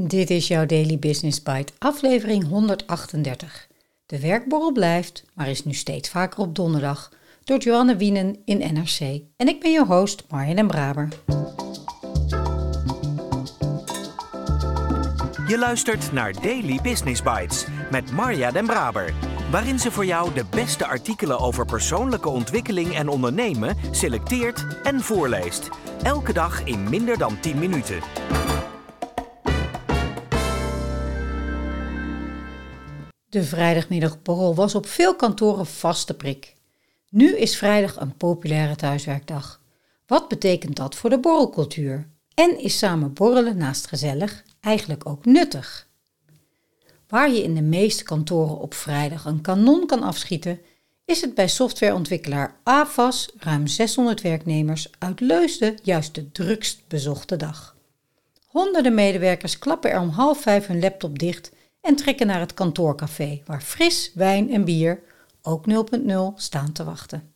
Dit is jouw Daily Business Bite, aflevering 138. De werkborrel blijft, maar is nu steeds vaker op donderdag, door Joanne Wienen in NRC. En ik ben je host, Marjan den Braber. Je luistert naar Daily Business Bites met Marja den Braber, waarin ze voor jou de beste artikelen over persoonlijke ontwikkeling en ondernemen selecteert en voorleest. Elke dag in minder dan 10 minuten. De vrijdagmiddagborrel was op veel kantoren vaste prik. Nu is vrijdag een populaire thuiswerkdag. Wat betekent dat voor de borrelcultuur? En is samen borrelen naast gezellig eigenlijk ook nuttig? Waar je in de meeste kantoren op vrijdag een kanon kan afschieten, is het bij softwareontwikkelaar AVAS, ruim 600 werknemers, uit Leusden juist de drukst bezochte dag. Honderden medewerkers klappen er om half vijf hun laptop dicht en trekken naar het kantoorcafé, waar fris, wijn en bier, ook 0.0, staan te wachten.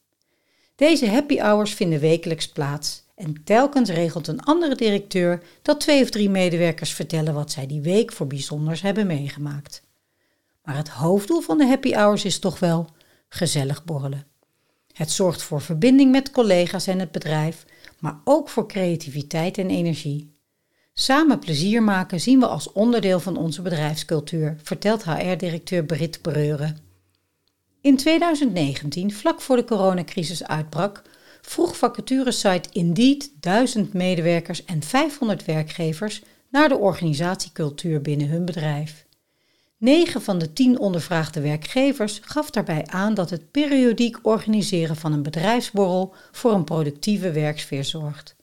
Deze happy hours vinden wekelijks plaats en telkens regelt een andere directeur dat twee of drie medewerkers vertellen wat zij die week voor bijzonders hebben meegemaakt. Maar het hoofddoel van de happy hours is toch wel gezellig borrelen. Het zorgt voor verbinding met collega's en het bedrijf, maar ook voor creativiteit en energie. Samen plezier maken zien we als onderdeel van onze bedrijfscultuur, vertelt HR-directeur Brit Breuren. In 2019, vlak voor de coronacrisis uitbrak, vroeg vacaturesite Indeed 1000 medewerkers en 500 werkgevers naar de organisatiecultuur binnen hun bedrijf. 9 van de 10 ondervraagde werkgevers gaf daarbij aan dat het periodiek organiseren van een bedrijfsborrel voor een productieve werksfeer zorgt.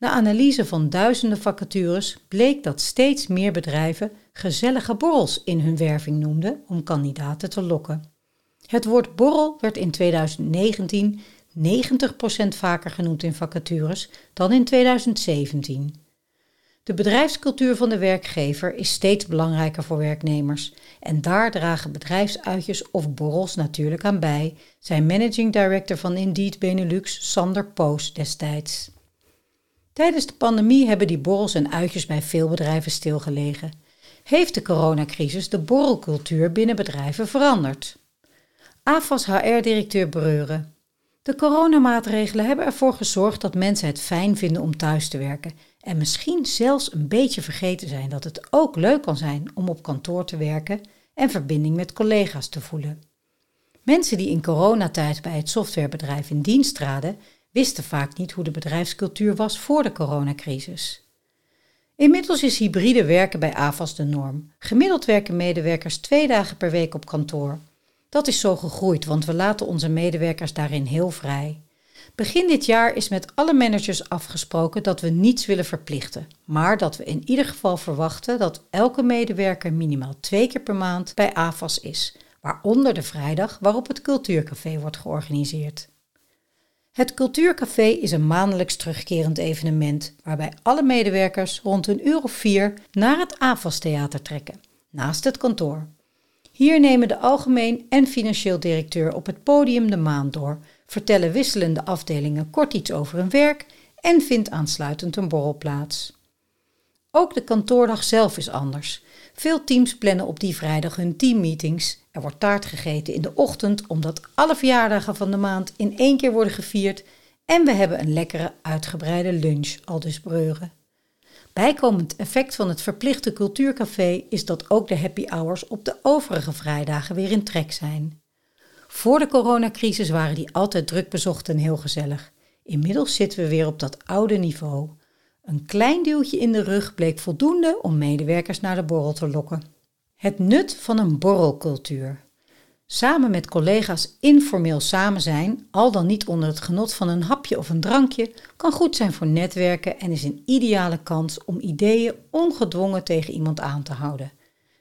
Na analyse van duizenden vacatures bleek dat steeds meer bedrijven gezellige borrels in hun werving noemden om kandidaten te lokken. Het woord borrel werd in 2019 90% vaker genoemd in vacatures dan in 2017. De bedrijfscultuur van de werkgever is steeds belangrijker voor werknemers en daar dragen bedrijfsuitjes of borrels natuurlijk aan bij, zei managing director van Indeed Benelux Sander Poos destijds. Tijdens de pandemie hebben die borrels en uitjes bij veel bedrijven stilgelegen. Heeft de coronacrisis de borrelcultuur binnen bedrijven veranderd? AFAS HR-directeur Breuren. De coronamaatregelen hebben ervoor gezorgd dat mensen het fijn vinden om thuis te werken en misschien zelfs een beetje vergeten zijn dat het ook leuk kan zijn om op kantoor te werken en verbinding met collega's te voelen. Mensen die in coronatijd bij het softwarebedrijf in dienst traden, wisten vaak niet hoe de bedrijfscultuur was voor de coronacrisis. Inmiddels is hybride werken bij AVAS de norm. Gemiddeld werken medewerkers twee dagen per week op kantoor. Dat is zo gegroeid, want we laten onze medewerkers daarin heel vrij. Begin dit jaar is met alle managers afgesproken dat we niets willen verplichten, maar dat we in ieder geval verwachten dat elke medewerker minimaal twee keer per maand bij AVAS is, waaronder de vrijdag waarop het cultuurcafé wordt georganiseerd. Het Cultuurcafé is een maandelijks terugkerend evenement waarbij alle medewerkers rond een uur of vier naar het AFAS Theater trekken, naast het kantoor. Hier nemen de algemeen en financieel directeur op het podium de maand door, vertellen wisselende afdelingen kort iets over hun werk en vindt aansluitend een borrel plaats. Ook de kantoordag zelf is anders. Veel teams plannen op die vrijdag hun teammeetings. Er wordt taart gegeten in de ochtend omdat alle verjaardagen van de maand in één keer worden gevierd. En we hebben een lekkere uitgebreide lunch, al dus breuren. Bijkomend effect van het verplichte cultuurcafé is dat ook de happy hours op de overige vrijdagen weer in trek zijn. Voor de coronacrisis waren die altijd druk bezocht en heel gezellig. Inmiddels zitten we weer op dat oude niveau. Een klein duwtje in de rug bleek voldoende om medewerkers naar de borrel te lokken. Het nut van een borrelcultuur. Samen met collega's informeel samen zijn, al dan niet onder het genot van een hapje of een drankje, kan goed zijn voor netwerken en is een ideale kans om ideeën ongedwongen tegen iemand aan te houden,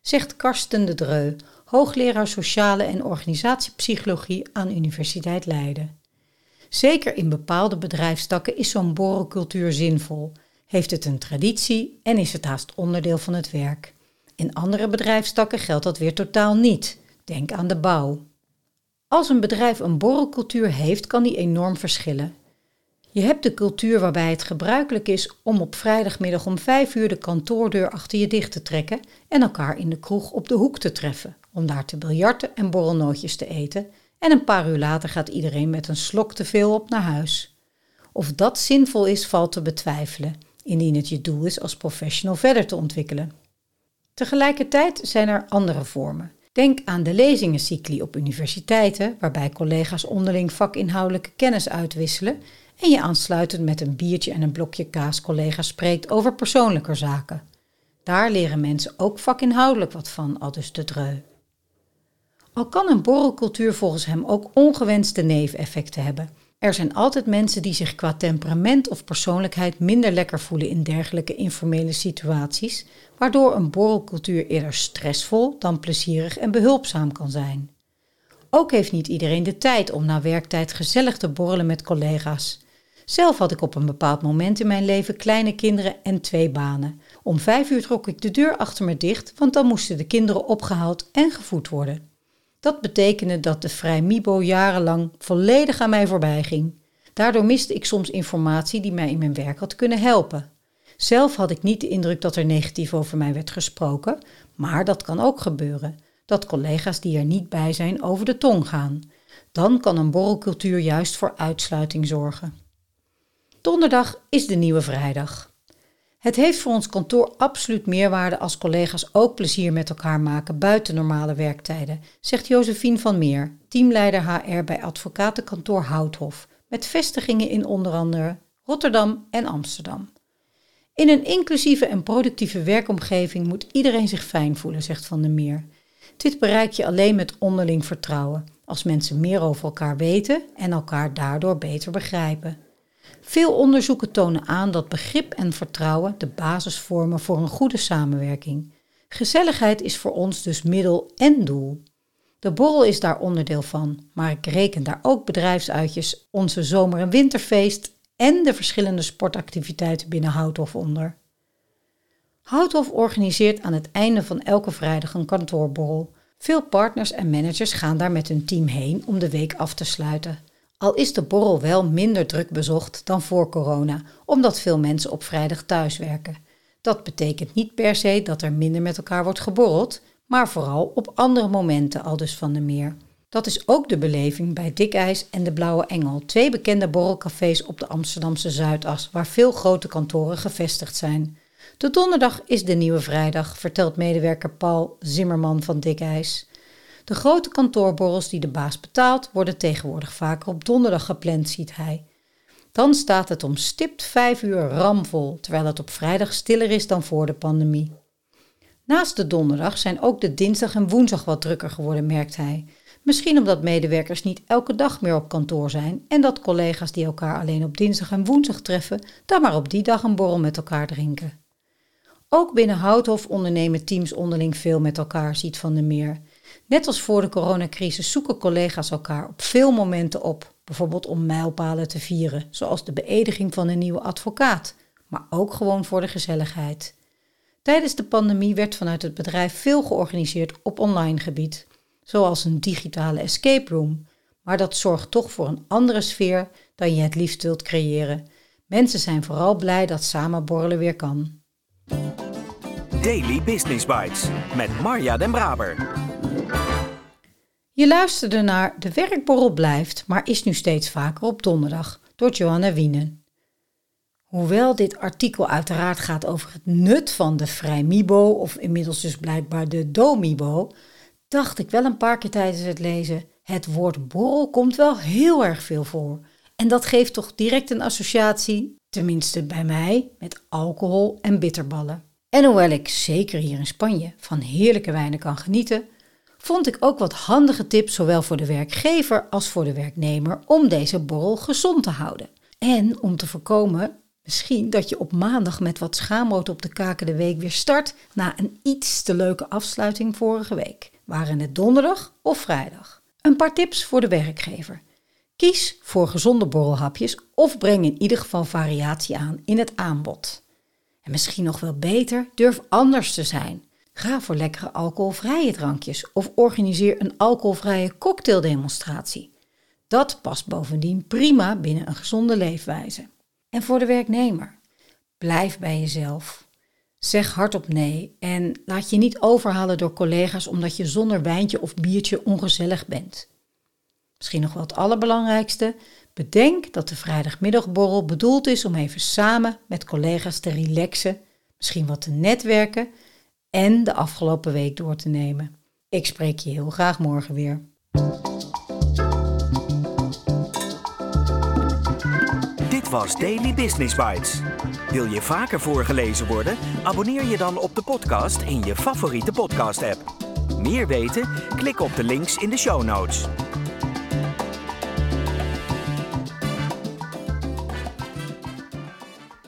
zegt Karsten de Dreu, hoogleraar sociale en organisatiepsychologie aan Universiteit Leiden. Zeker in bepaalde bedrijfstakken is zo'n borrelcultuur zinvol heeft het een traditie en is het haast onderdeel van het werk. In andere bedrijfstakken geldt dat weer totaal niet. Denk aan de bouw. Als een bedrijf een borrelcultuur heeft, kan die enorm verschillen. Je hebt de cultuur waarbij het gebruikelijk is om op vrijdagmiddag om vijf uur de kantoordeur achter je dicht te trekken en elkaar in de kroeg op de hoek te treffen, om daar te biljarten en borrelnootjes te eten. En een paar uur later gaat iedereen met een slok te veel op naar huis. Of dat zinvol is, valt te betwijfelen, indien het je doel is als professional verder te ontwikkelen. Tegelijkertijd zijn er andere vormen. Denk aan de lezingencycli op universiteiten, waarbij collega's onderling vakinhoudelijke kennis uitwisselen en je aansluitend met een biertje en een blokje kaas collega's spreekt over persoonlijke zaken. Daar leren mensen ook vakinhoudelijk wat van, aldus de dreu. Al kan een borrelcultuur volgens hem ook ongewenste neveneffecten hebben. Er zijn altijd mensen die zich qua temperament of persoonlijkheid minder lekker voelen in dergelijke informele situaties, waardoor een borrelcultuur eerder stressvol dan plezierig en behulpzaam kan zijn. Ook heeft niet iedereen de tijd om na werktijd gezellig te borrelen met collega's. Zelf had ik op een bepaald moment in mijn leven kleine kinderen en twee banen. Om vijf uur trok ik de deur achter me dicht, want dan moesten de kinderen opgehaald en gevoed worden. Dat betekende dat de vrij Mibo jarenlang volledig aan mij voorbij ging. Daardoor miste ik soms informatie die mij in mijn werk had kunnen helpen. Zelf had ik niet de indruk dat er negatief over mij werd gesproken, maar dat kan ook gebeuren. Dat collega's die er niet bij zijn over de tong gaan. Dan kan een borrelcultuur juist voor uitsluiting zorgen. Donderdag is de nieuwe vrijdag. Het heeft voor ons kantoor absoluut meerwaarde als collega's ook plezier met elkaar maken buiten normale werktijden, zegt Josephine van Meer, teamleider HR bij advocatenkantoor Houthof, met vestigingen in onder andere Rotterdam en Amsterdam. In een inclusieve en productieve werkomgeving moet iedereen zich fijn voelen, zegt Van der Meer. Dit bereik je alleen met onderling vertrouwen, als mensen meer over elkaar weten en elkaar daardoor beter begrijpen. Veel onderzoeken tonen aan dat begrip en vertrouwen de basis vormen voor een goede samenwerking. Gezelligheid is voor ons dus middel en doel. De borrel is daar onderdeel van, maar ik reken daar ook bedrijfsuitjes, onze zomer- en winterfeest en de verschillende sportactiviteiten binnen Houthof onder. Houthof organiseert aan het einde van elke vrijdag een kantoorborrel. Veel partners en managers gaan daar met hun team heen om de week af te sluiten. Al is de borrel wel minder druk bezocht dan voor corona, omdat veel mensen op vrijdag thuiswerken. Dat betekent niet per se dat er minder met elkaar wordt geborreld, maar vooral op andere momenten al dus van de meer. Dat is ook de beleving bij Dikijs en de Blauwe Engel, twee bekende borrelcafés op de Amsterdamse Zuidas, waar veel grote kantoren gevestigd zijn. De donderdag is de nieuwe vrijdag, vertelt medewerker Paul Zimmerman van Dikijs. De grote kantoorborrels die de baas betaalt, worden tegenwoordig vaker op donderdag gepland, ziet hij. Dan staat het om stipt vijf uur ramvol, terwijl het op vrijdag stiller is dan voor de pandemie. Naast de donderdag zijn ook de dinsdag en woensdag wat drukker geworden, merkt hij. Misschien omdat medewerkers niet elke dag meer op kantoor zijn en dat collega's die elkaar alleen op dinsdag en woensdag treffen, dan maar op die dag een borrel met elkaar drinken. Ook binnen Houthof ondernemen teams onderling veel met elkaar, ziet Van der Meer. Net als voor de coronacrisis zoeken collega's elkaar op veel momenten op, bijvoorbeeld om mijlpalen te vieren, zoals de beëdiging van een nieuwe advocaat, maar ook gewoon voor de gezelligheid. Tijdens de pandemie werd vanuit het bedrijf veel georganiseerd op online gebied, zoals een digitale escape room, maar dat zorgt toch voor een andere sfeer dan je het liefst wilt creëren. Mensen zijn vooral blij dat samen borrelen weer kan. Daily Business Bites met Marja Den Braber. Je luisterde naar De Werkborrel blijft, maar is nu steeds vaker op donderdag door Johanna Wienen. Hoewel dit artikel uiteraard gaat over het nut van de vrijmibo, of inmiddels dus blijkbaar de domibo, dacht ik wel een paar keer tijdens het lezen: het woord borrel komt wel heel erg veel voor. En dat geeft toch direct een associatie, tenminste bij mij, met alcohol en bitterballen. En hoewel ik zeker hier in Spanje van heerlijke wijnen kan genieten, vond ik ook wat handige tips, zowel voor de werkgever als voor de werknemer, om deze borrel gezond te houden. En om te voorkomen misschien dat je op maandag met wat schaamrood op de kaken de week weer start na een iets te leuke afsluiting vorige week. Waren het donderdag of vrijdag? Een paar tips voor de werkgever. Kies voor gezonde borrelhapjes of breng in ieder geval variatie aan in het aanbod. En misschien nog wel beter, durf anders te zijn. Ga voor lekkere alcoholvrije drankjes of organiseer een alcoholvrije cocktaildemonstratie. Dat past bovendien prima binnen een gezonde leefwijze. En voor de werknemer, blijf bij jezelf. Zeg hardop nee en laat je niet overhalen door collega's omdat je zonder wijntje of biertje ongezellig bent. Misschien nog wel het allerbelangrijkste, bedenk dat de vrijdagmiddagborrel bedoeld is om even samen met collega's te relaxen, misschien wat te netwerken en de afgelopen week door te nemen. Ik spreek je heel graag morgen weer. Dit was Daily Business Bites. Wil je vaker voorgelezen worden? Abonneer je dan op de podcast in je favoriete podcast-app. Meer weten? Klik op de links in de show notes.